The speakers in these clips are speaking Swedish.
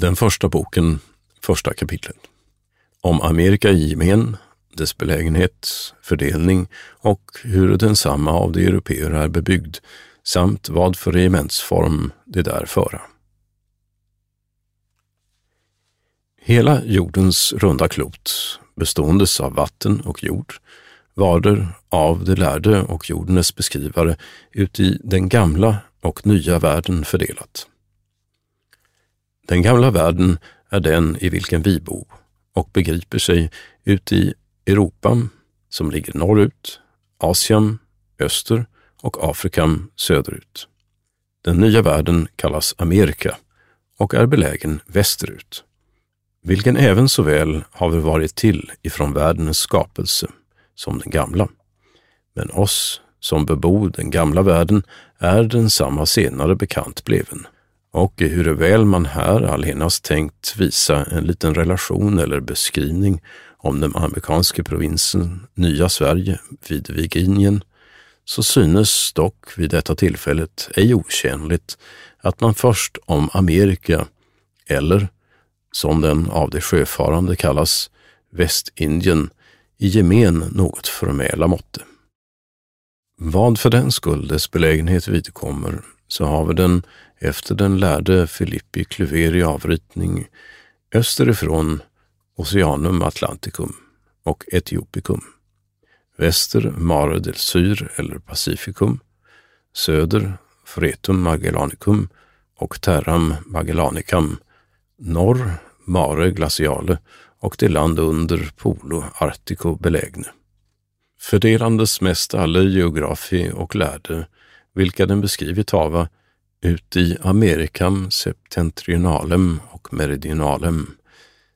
Den första boken, första kapitlet. Om Amerika i gemen, dess belägenhet, fördelning och hur densamma av de europeer är bebyggd samt vad för regementsform det där föra. Hela jordens runda klot, beståendes av vatten och jord, varder av de lärde och jordens beskrivare uti den gamla och nya världen fördelat. Den gamla världen är den i vilken vi bor och begriper sig uti Europa som ligger norrut, Asien öster och Afrika söderut. Den nya världen kallas Amerika och är belägen västerut, vilken även såväl har varit till ifrån världens skapelse som den gamla. Men oss som bebor den gamla världen är densamma senare bekant bleven. Och ehuruväl man här allenast tänkt visa en liten relation eller beskrivning om den amerikanska provinsen Nya Sverige vid Virginien, så synes dock vid detta tillfället ej otjänligt att man först om Amerika, eller som den av de sjöfarande kallas, Västindien, i gemen något förmäla måtte. Vad för den skull dess belägenhet vidkommer, så har vi den efter den lärde Filippi Kluveri avritning österifrån Oceanum Atlanticum och Etiopicum, väster Mare del Syr eller Pacificum, söder Fretum Magellanicum och Terram Magellanicum, norr Mare Glaciale och det land under Polo Artico belägne. Fördelandes mest alla geografi och lärde, vilka den beskrivit hava, ut i Amerikam septentrionalem och meridionalem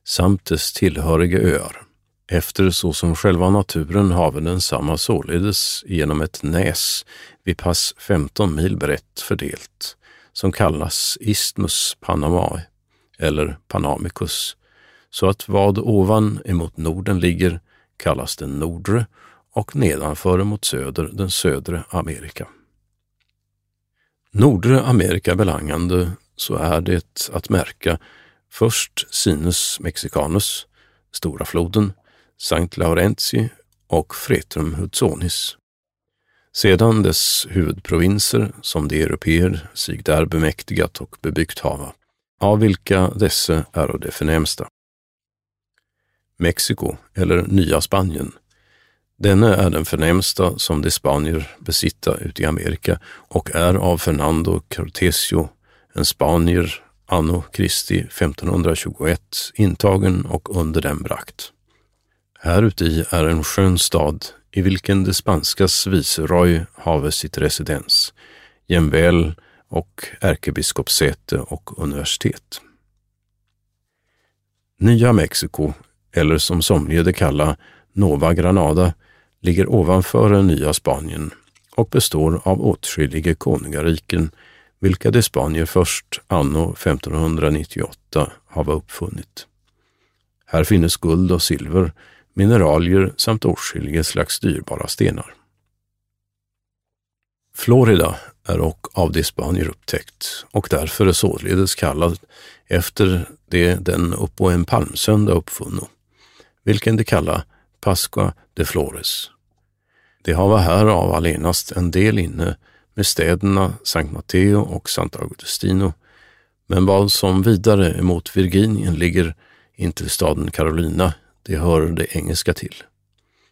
samt dess tillhöriga öar, efter så som själva naturen haven densamma således genom ett näs vid pass 15 mil brett fördelt, som kallas Istmus Panamae eller Panamicus, så att vad ovan emot Norden ligger kallas den nordre och nedanför mot söder den södre Amerika. Nordre Amerika belangande så är det att märka först Sinus Mexicanus, Stora floden, Sankt Laurenti och Fretrum Hudsonis. Sedan dess huvudprovinser som de europeer sig där bemäktigat och bebyggt hava, av vilka dessa är de förnämsta. Mexiko, eller Nya Spanien, Denne är den förnämsta som de spanier besitta ute i Amerika och är av Fernando Cortesio, en spanier anno Christi 1521 intagen och under den brakt. Häruti är en skön stad i vilken det spanskas viceroy have sitt residens, jämväl och ärkebiskopssäte och universitet. Nya Mexiko, eller som somliga det kalla Nova Granada, ligger ovanför den Nya Spanien och består av åtskilliga konungariken, vilka de Spanier först anno 1598 hava uppfunnit. Här finnes guld och silver, mineralier samt åtskilliga slags dyrbara stenar. Florida är och av de Spanier upptäckt och därför är således kallad efter det den uppå en palmsöndag uppfunno, vilken de kalla Pascua de Flores. Det hava härav allenast en del inne med städerna Sankt Matteo och Sant Augustino, men vad som vidare emot Virginien ligger intill staden Carolina, det hör det engelska till.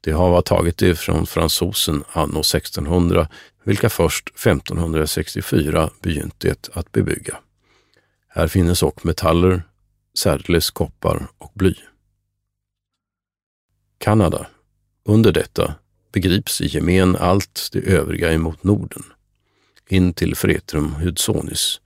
Det hava tagit det från fransosen anno 1600, vilka först 1564 begynt det att bebygga. Här finnes och metaller, särdeles koppar och bly. Kanada. Under detta begrips i gemen allt det övriga emot Norden, in till Fretrum Hudsonis,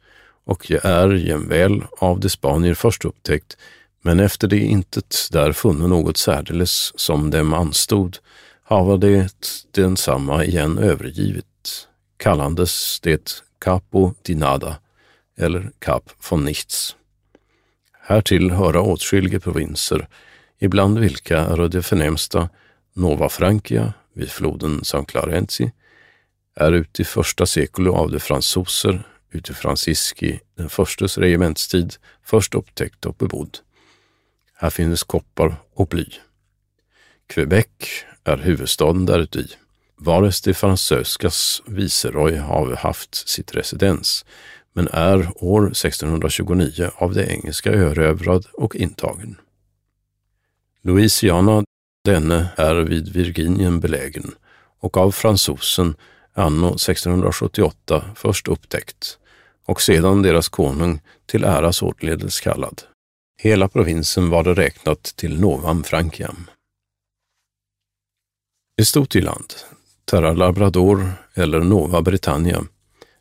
och jag är jämväl av de Spanier först upptäckt, men efter det intet där funne något särdeles som dem anstod, hava det densamma igen övergivet, kallandes det Capo di Nada, eller Cap von Nichts. Härtill höra åtskilliga provinser, ibland vilka är det förnämsta Nova Francia, vid floden San Clarenzi, är ut i första sekulo av de fransoser ute Franciski den förstes regementstid, först upptäckt och bebodd. Här finns koppar och bly. Quebec är huvudstaden däruti, var de Fransöskas viceroy har haft sitt residens, men är år 1629 av det engelska erövrad och intagen. Louisiana, denne är vid Virginien belägen och av fransosen anno 1678 först upptäckt och sedan deras konung till ära således kallad. Hela provinsen var det räknat till Novam Franciam. Estotieland, Terra Labrador eller Nova Britannia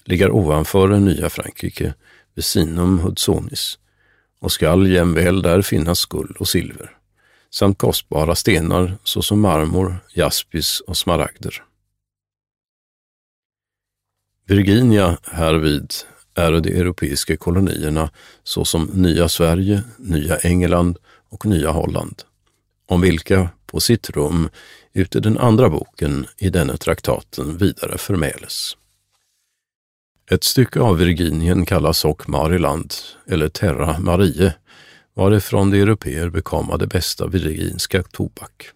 ligger ovanför det nya Frankrike vid Sinum Hudsonis och skall jämväl där finnas guld och silver samt kostbara stenar såsom marmor, jaspis och smaragder. Virginia härvid är de europeiska kolonierna såsom Nya Sverige, Nya England och Nya Holland, om vilka på sitt rum ute den andra boken i denna traktaten vidare förmäles. Ett stycke av Virginien kallas och Mariland, eller Terra Marie, varifrån de europeer bekomma det bästa virginska tobak.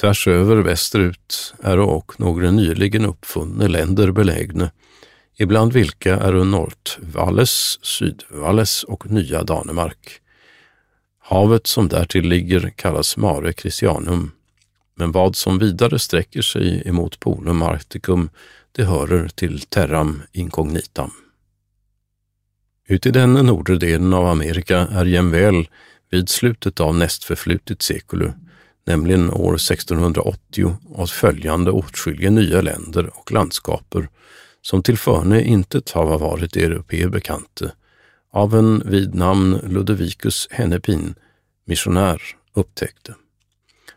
Tvärsöver västerut är och några nyligen uppfunna länder belägna, ibland vilka är Nordvalles, Sydvalles och Nya Danemark. Havet som därtill ligger kallas Mare Christianum, men vad som vidare sträcker sig emot Polum Arcticum, det hörer till Terram Incognitam. Uti den nordre delen av Amerika är jämväl vid slutet av nästförflutet sekulu, nämligen år 1680 och följande åtskilliga nya länder och landskaper som tillförne intet hava varit europeer bekante, av en vid namn Ludovicus Hennepin, missionär, upptäckte,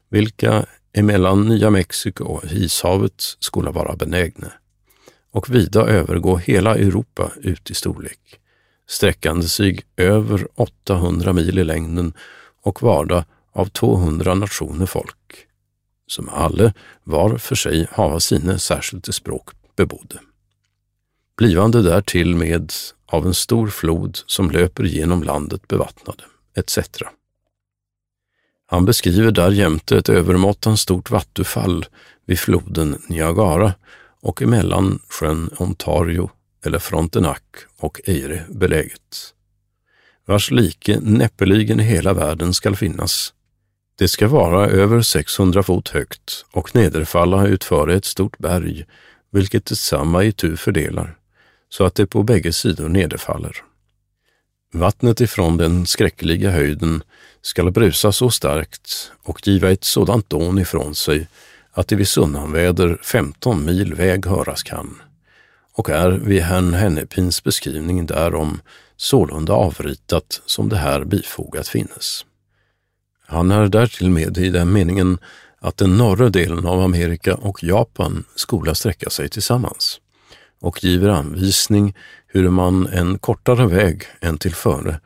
vilka emellan Nya Mexiko och Ishavet skulle vara benägna och vida övergå hela Europa ut i storlek, sträckande sig över 800 mil i längden och varda av 200 nationer folk, som alle var för sig hava sina särskilt språk bebodde. Blivande därtill med av en stor flod som löper genom landet bevattnade, etc. Han beskriver därjämte ett övermåttan stort vattenfall vid floden Niagara och emellan sjön Ontario eller Frontenac och Eire beläget, vars like näppeligen i hela världen skall finnas. Det ska vara över 600 fot högt och nederfalla utföra ett stort berg, vilket detsamma i tu fördelar, så att det på bägge sidor nederfaller. Vattnet ifrån den skräckliga höjden skall brusa så starkt och giva ett sådant dån ifrån sig att det vid sunnanväder 15 mil väg höras kan och är vid herrn Hennepins beskrivning därom sålunda avritat som det här bifogat finnes. Han är därtill med i den meningen att den norra delen av Amerika och Japan skola sträcka sig tillsammans och giver anvisning hur man en kortare väg än till före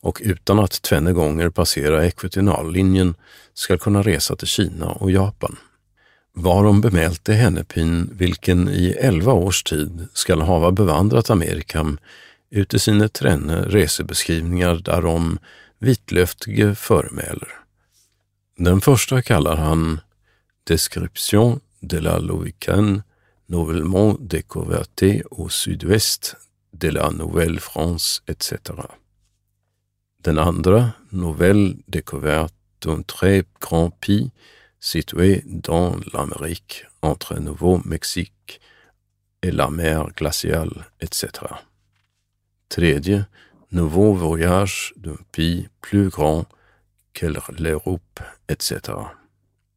och utan att tvenne gånger passera ekvationallinjen ska kunna resa till Kina och Japan. Varom bemälte Hennepin, vilken i elva års tid skall hava bevandrat Amerikam, ute sina tränne resebeskrivningar därom vitlöftige föremäler. Den första kallar han Description de la Louicaine nouvellement découverte au sud-ouest de la Nouvelle-France etc. Den andra, Nouvelle découverte d'un très grand pays situé dans l'Amérique entre Nouveau-Mexique et la mer glaciale etc. Tredje, Nouveau voyage d'un pays plus grand que l'Europe etc.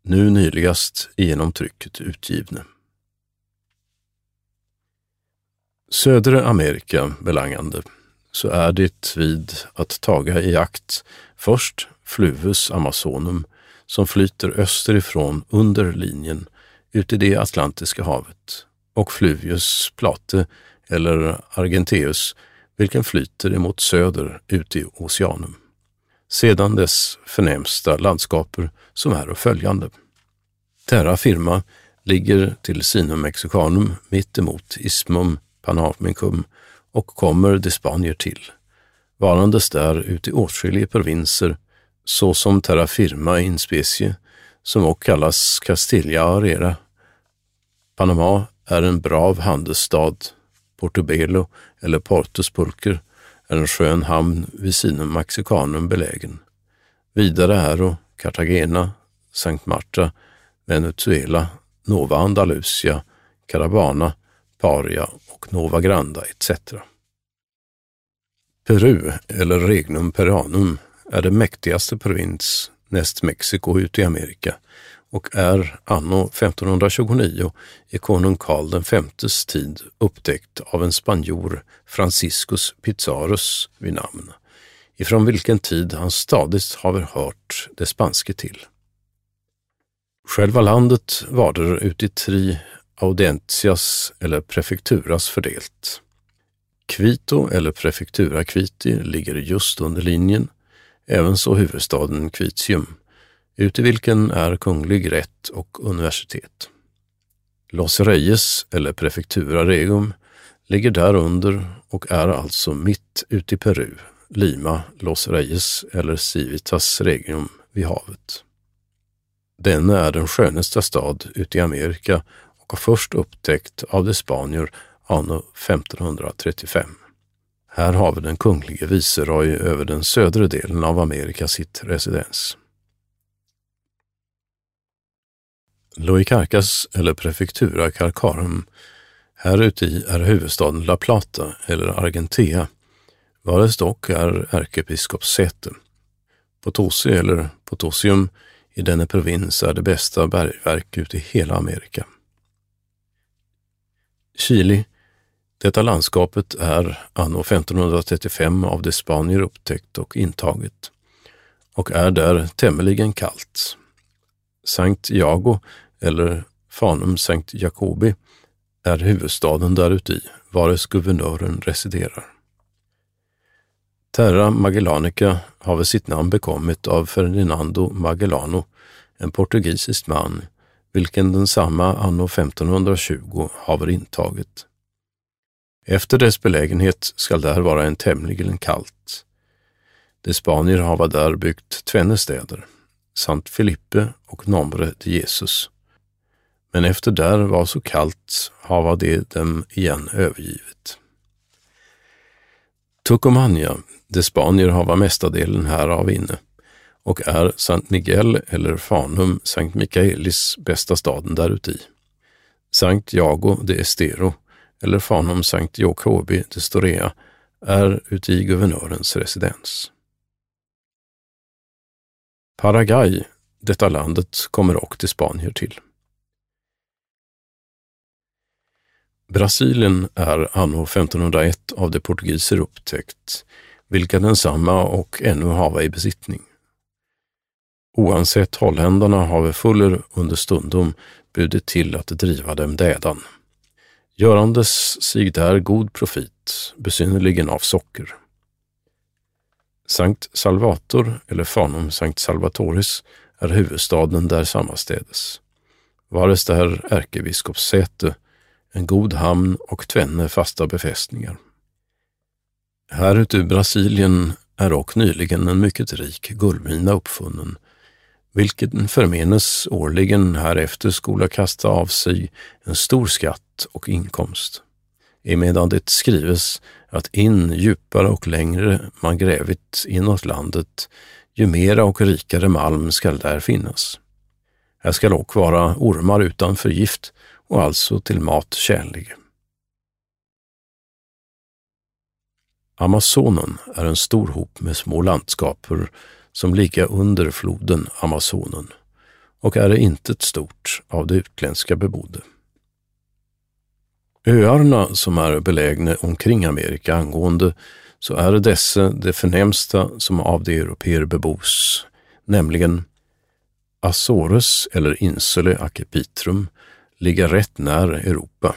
Nu nyligast genom trycket utgivne. Södra Amerika belangande så är det vid att taga i akt först Fluvus Amazonum som flyter österifrån under linjen ut i det Atlantiska havet och Fluvius Plate eller Argenteus vilken flyter emot söder ut i Oceanum. Sedan dess förnämsta landskaper som är och följande. Terra Firma ligger till Sinum Mexicanum mitt emot Ismum Panamicum och kommer de Spanier till, varandes där ut i åtskilliga provinser såsom terra firma in specie, som också kallas Castilla Arera. Panama är en brav handelsstad, Portobelo eller Portus Pulker är en skön hamn vid sinum Mexicanum belägen. Vidare är Cartagena, Sankt Marta, Venezuela, Nova Andalusia, Carabana, Paria och Nova Granda etc. Peru, eller Regnum Peranum, är den mäktigaste provins näst Mexiko ute i Amerika och är anno 1529 i konung Karl Vs tid upptäckt av en spanjor, Franciscus Pizarros vid namn, ifrån vilken tid han stadigt haver hört det spanske till. Själva landet var där uti tri, audentias eller prefekturas fördelat. Quito eller prefektura Quiti ligger just under linjen, ävenså huvudstaden Quitium, uti vilken är kunglig rätt och universitet. Los Reyes eller prefectura Regum ligger därunder och är alltså mitt ute i Peru, Lima, Los Reyes eller Civitas Regium vid havet. Denna är den skönaste stad ute i Amerika och har först upptäckt av de spanier anno 1535. Här har vi den kunglige viceroy över den södra delen av Amerika sitt residens. Loikarkas eller prefektura Carcarum, här uti är huvudstaden La Plata eller Argentea, vares dock är ärkebiskopssäte. Potosi eller Potosium i denna provins är det bästa bergverk ute i hela Amerika. Chile, detta landskapet är anno 1535 av de spanier upptäckt och intaget och är där tämligen kallt. Sankt Jago, eller Fanum Sankt Jacobi, är huvudstaden däruti, vares guvernören residerar. Terra Magellanica har väl sitt namn bekommit av Ferdinando Magellano, en portugisisk man, vilken densamma anno 1520 haver intagit. Efter dess belägenhet skall där vara en tämligen kallt. De spanier hava där byggt tvenne städer, Sant Filippe och Nombre de Jesus. Men efter där var så kallt hava de dem igen övergivet. Tucumania, de spanier hava mestadelen härav inne och är Sankt Miguel eller Fanum Sankt Mikaelis bästa staden däruti. Sankt Jago de Estero eller Fanum Sankt Jacobi de Storea är uti guvernörens residens. Paraguay, detta landet, kommer också till Spanier till. Brasilien är anno 1501 av de portugiser upptäckt, vilka densamma och ännu hava i besittning. Oansett holländarna have fuller under stundom budit till att driva dem dädan. Görandes sig där god profit, besynnerligen av socker. Sankt Salvator, eller Fanum Sankt Salvatoris, är huvudstaden där sammanstädes. Vares där ärkebiskopssäte, en god hamn och tvenne fasta befästningar. Här ute i Brasilien är och nyligen en mycket rik guldmina uppfunnen, vilken förmenes årligen härefter skola kasta av sig en stor skatt och inkomst. Emedan det skrives att in djupare och längre man grävit inåt landet, ju mera och rikare malm skall där finnas. Här skall dock vara ormar utan förgift och alltså till mat tjänlig. Amazonen är en stor hop med små landskaper som ligga under floden Amazonen och är intet stort av det utländska bebodde. Öarna som är belägna omkring Amerika angående så är dessa de förnämsta som av de europeer bebos, nämligen Azores eller Insule Archipitrum ligger rätt när Europa,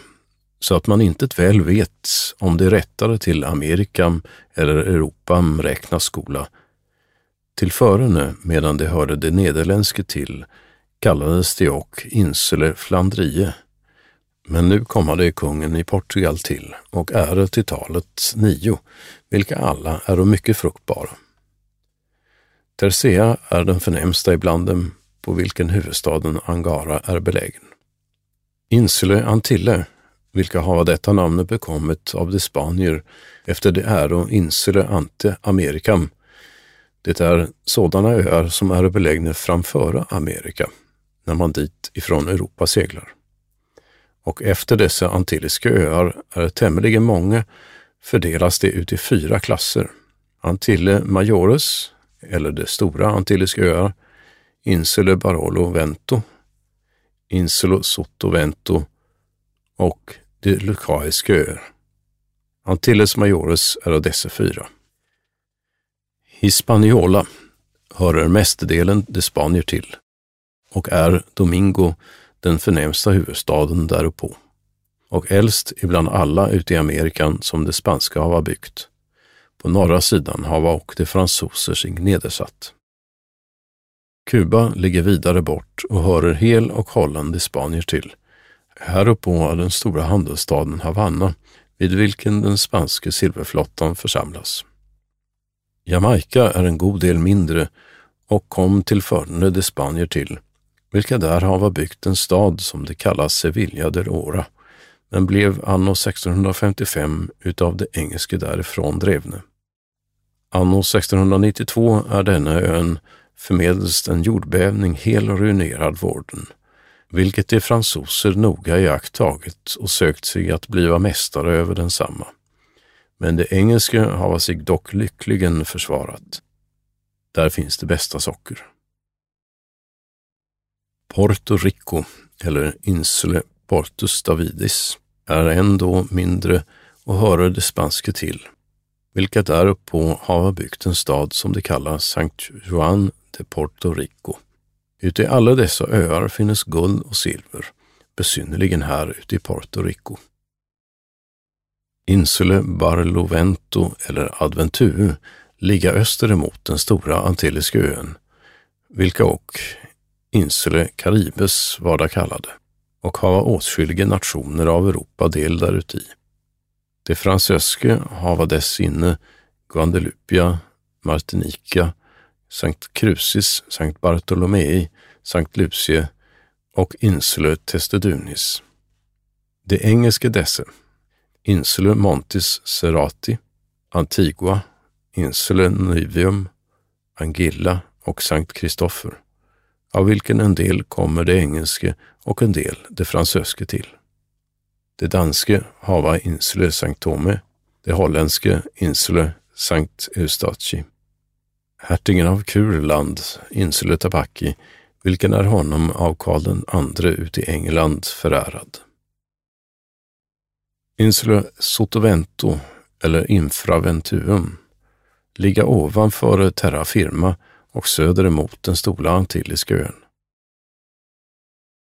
så att man inte väl vet om det rättare till Amerikam eller Europam räknas skola till förene, medan det hörde det nederländske till, kallades det och Insele Flandrie, Men nu komma det kungen i Portugal till och äre till talet nio, vilka alla är mycket fruktbara. Tercea är den förnämsta ibland dem, på vilken huvudstaden Angara är belägen. Insule Antille, vilka har detta namn bekommit av de spanier efter det äro Insule Ante Amerikam, det är sådana öar som är belägna framför Amerika, när man dit ifrån Europa seglar. Och efter dessa antilliska öar är tämligen många fördelas det ut i fyra klasser. Antille Majores, eller de stora antilliska öar, Insule Barolo Vento, Insulo Sottovento och de Lucaiska öar. Antilles Majores är av dessa fyra. Hispaniola hörer mestadelen de spanier till och är Domingo den förnämsta huvudstaden däruppå och äldst ibland alla ute i Amerikan som det spanska hava byggt. På norra sidan hava och de fransoser sig nedersatt. Kuba ligger vidare bort och hörer hel och hållande spanier till. Här uppe är den stora handelsstaden Havanna, vid vilken den spanska silverflottan församlas. Jamaica är en god del mindre och kom till de spanier till, vilka där hava byggt en stad som det kallas Sevilla del Ora, men blev anno 1655 utav det engelske därifrån drevne. Anno 1692 är denna ön förmedelst en jordbävning hel ruinerad vården, vilket de fransoser noga i akt tagit och sökt sig att bliva mästare över densamma. Men det engelska hava sig dock lyckligen försvarat. Där finns det bästa socker. Porto Rico, eller Insule Portus Davidis, är ändå mindre och hörer det spanska till, vilka däruppå hava byggt en stad som de kallar Sankt Juan de Porto Rico. Ute i alla dessa öar finnes guld och silver, besynnerligen här ute i Porto Rico. Insule Barlovento eller Adventu ligga österemot den stora Antilliska ön, vilka och Insule Karibes varda kallade, och hava åtskilliga nationer av Europa del däruti. De fransöske hava dess inne Guadelupia, Martinica, Sankt Crucis, Sankt Bartolomei, Sankt Lucie och Insule Testedunis. De engelske desse, Insule Montis Serati, Antigua, Insule Nivium, Angilla och Sankt Kristoffer, av vilken en del kommer det engelske och en del det fransöske till. Det danske hava Insule Sankt Tome, det holländske Insule Sankt Eustachi hertigen av Kurland, Insule Tabaki, vilken är honom av Karl II ute i England förärad. Insula Sotovento, eller Infraventuum, ligga ovanför Terra Firma och söder emot den stora Antilliska ön.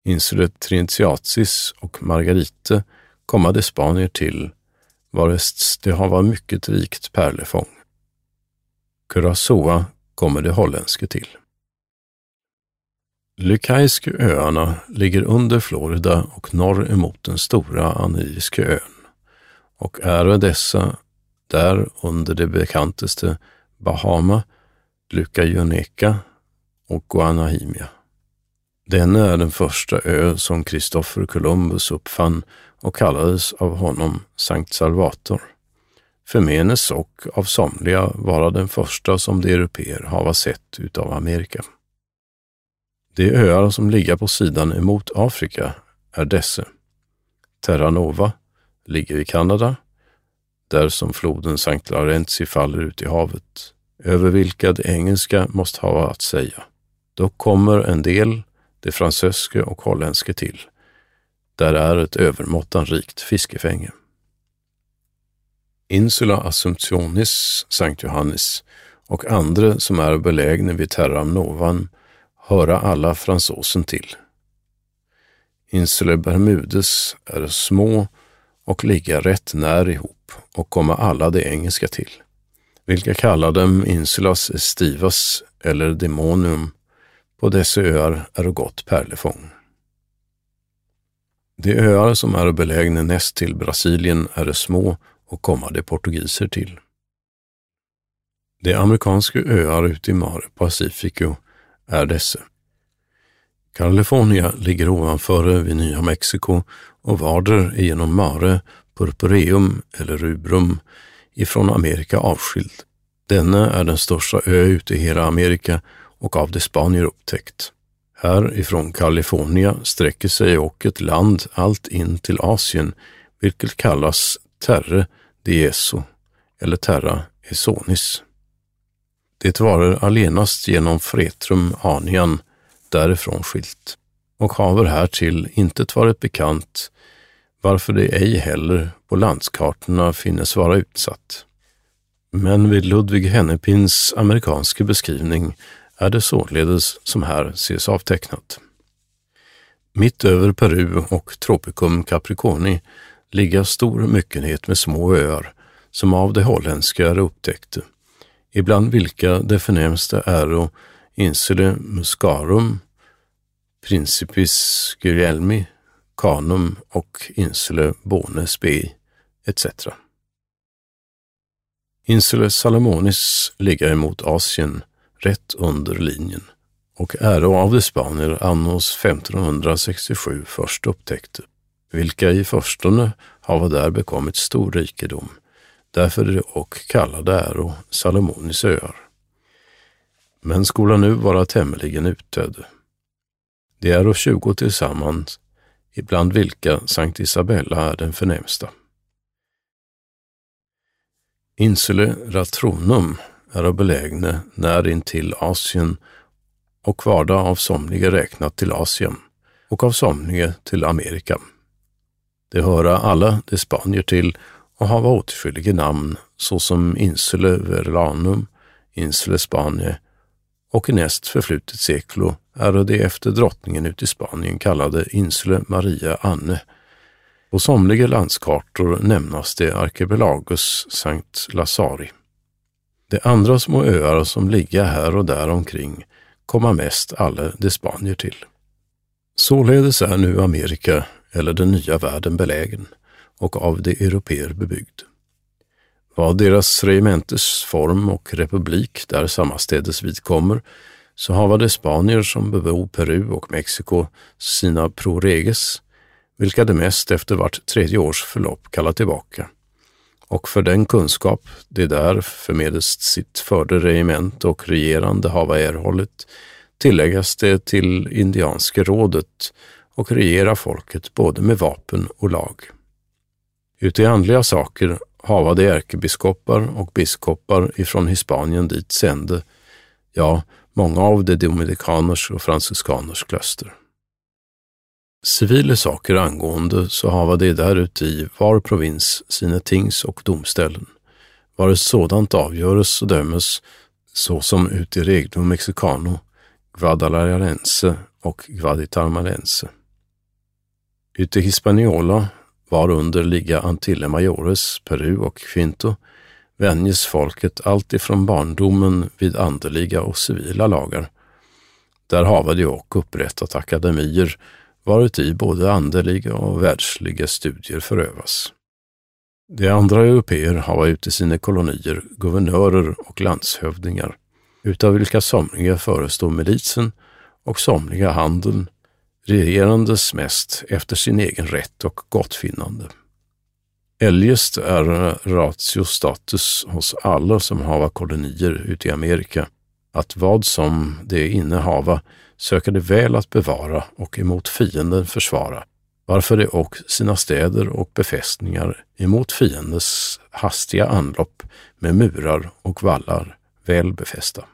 Insula Trinitiatis och Margarite komma de Spanier till, varest det hava mycket rikt pärlefång. Curacao kommer det holländske till. Lykaiske öarna ligger under Florida och norr emot den stora Aniriska ön och är dessa där under det bekantaste Bahama, Lykajoneka och Guanahimia. Denna är den första ö som Kristoffer Columbus uppfann och kallades av honom Sankt Salvator förmenes och av somliga vara den första som de europeer hava sett utav Amerika. De öar som ligger på sidan emot Afrika är dessa. Terra Nova ligger i Kanada, där som floden Sankt Laurenzi faller ut i havet, över vilka det engelska måste ha att säga. Då kommer en del, det fransöske och holländske till. Där är ett övermåttan rikt fiskefänge. Insula Assumptionis, Sankt Johannes och andra som är belägna vid Terram Novan höra alla fransosen till. Insula Bermudes är små och ligga rätt när ihop och komma alla de engelska till, vilka kallar dem Insulas Estivas eller Demonium. På dessa öar är gott pärlefång. De öar som är belägna näst till Brasilien är små och komma de portugiser till. De amerikanska öar ute i Mare Pacifico är dessa. California ligger ovanför vid Nya Mexiko och varder är genom Mare, Purpureum eller Rubrum ifrån Amerika avskild. Denna är den största ö ute i hela Amerika och av de Spanier upptäckt. Här ifrån Kalifornien sträcker sig och ett land allt in till Asien, vilket kallas Terre Dieso eller Terra Esonis. Det varar allenast genom Fretrum Anian därifrån skilt och haver härtill intet varit bekant, varför det ej heller på landskartorna finnes vara utsatt. Men vid Ludvig Hennepins amerikanska beskrivning är det således som här ses avtecknat. Mitt över Peru och Tropicum Capricorni ligger stor myckenhet med små öar som av de holländska är upptäckta, ibland vilka de förnämsta äro Insule Muscarum, Principis Guglielmi, Canum och Insule Bone Spei etc. Insule Salomonis ligger emot Asien rätt under linjen och äro av de spanier annos 1567 först upptäckte, vilka i förstone hava där bekommit stor rikedom, därför är det och kallade äro Salomonis öar. Men skola nu vara tämligen utdöd. Det är och tjugo tillsammans, ibland vilka Sankt Isabella är den förnämsta. Insule Ratronum är belägna när intill Asien och varda av somliga räknat till Asien och av somliga till Amerika. Det höra alla de Spanier till och hava åtskilliga namn såsom Insule Verlanum, Insule Spanie och i näst förflutet seklo är det efter drottningen ut i Spanien kallade Insule Maria Anne. På somliga landskartor nämnas det Arkipelagus Sankt Lazari. De andra små öar som ligga här och där omkring komma mest alla de Spanier till. Således är nu Amerika, eller den nya världen, belägen och av de europeer bebyggd. Vad deras regementes form och republik där sammanstädes vidkommer, så hava de spanier som bebo Peru och Mexiko sina proreges, vilka de mest efter vart tredje års förlopp kallar tillbaka och för den kunskap de där förmedelst sitt förde regiment och regerande hava erhållit tilläggas det till indianska rådet och regera folket både med vapen och lag. Ute i andliga saker hava de ärkebiskopar och biskopar ifrån Hispanien dit sände, ja, många av de dominikaners och franciskaners klöster. Civila saker angående så hava de däruti i var provins sina tings och domställen. Vare sådant avgöres och dömes såsom ut i Regno Mexicano, Guadalajarense och Guaditarmarense. Ute i Hispaniola, varunder ligga Antille Majores, Peru och Quinto, vänjes folket alltifrån barndomen vid andeliga och civila lagar. Där hava de och upprättat akademier varuti både andeliga och världsliga studier förövas. De andra europeer hava ute sina kolonier guvernörer och landshövdingar, utav vilka somliga förestår militsen och somliga handeln, regerandes mest efter sin egen rätt och gottfinnande. Eljest är ratio status hos alla som hava kolonier ute i Amerika att vad som de innehava söker de väl att bevara och emot fienden försvara, varför de och sina städer och befästningar emot fiendens hastiga anlopp med murar och vallar väl befästa.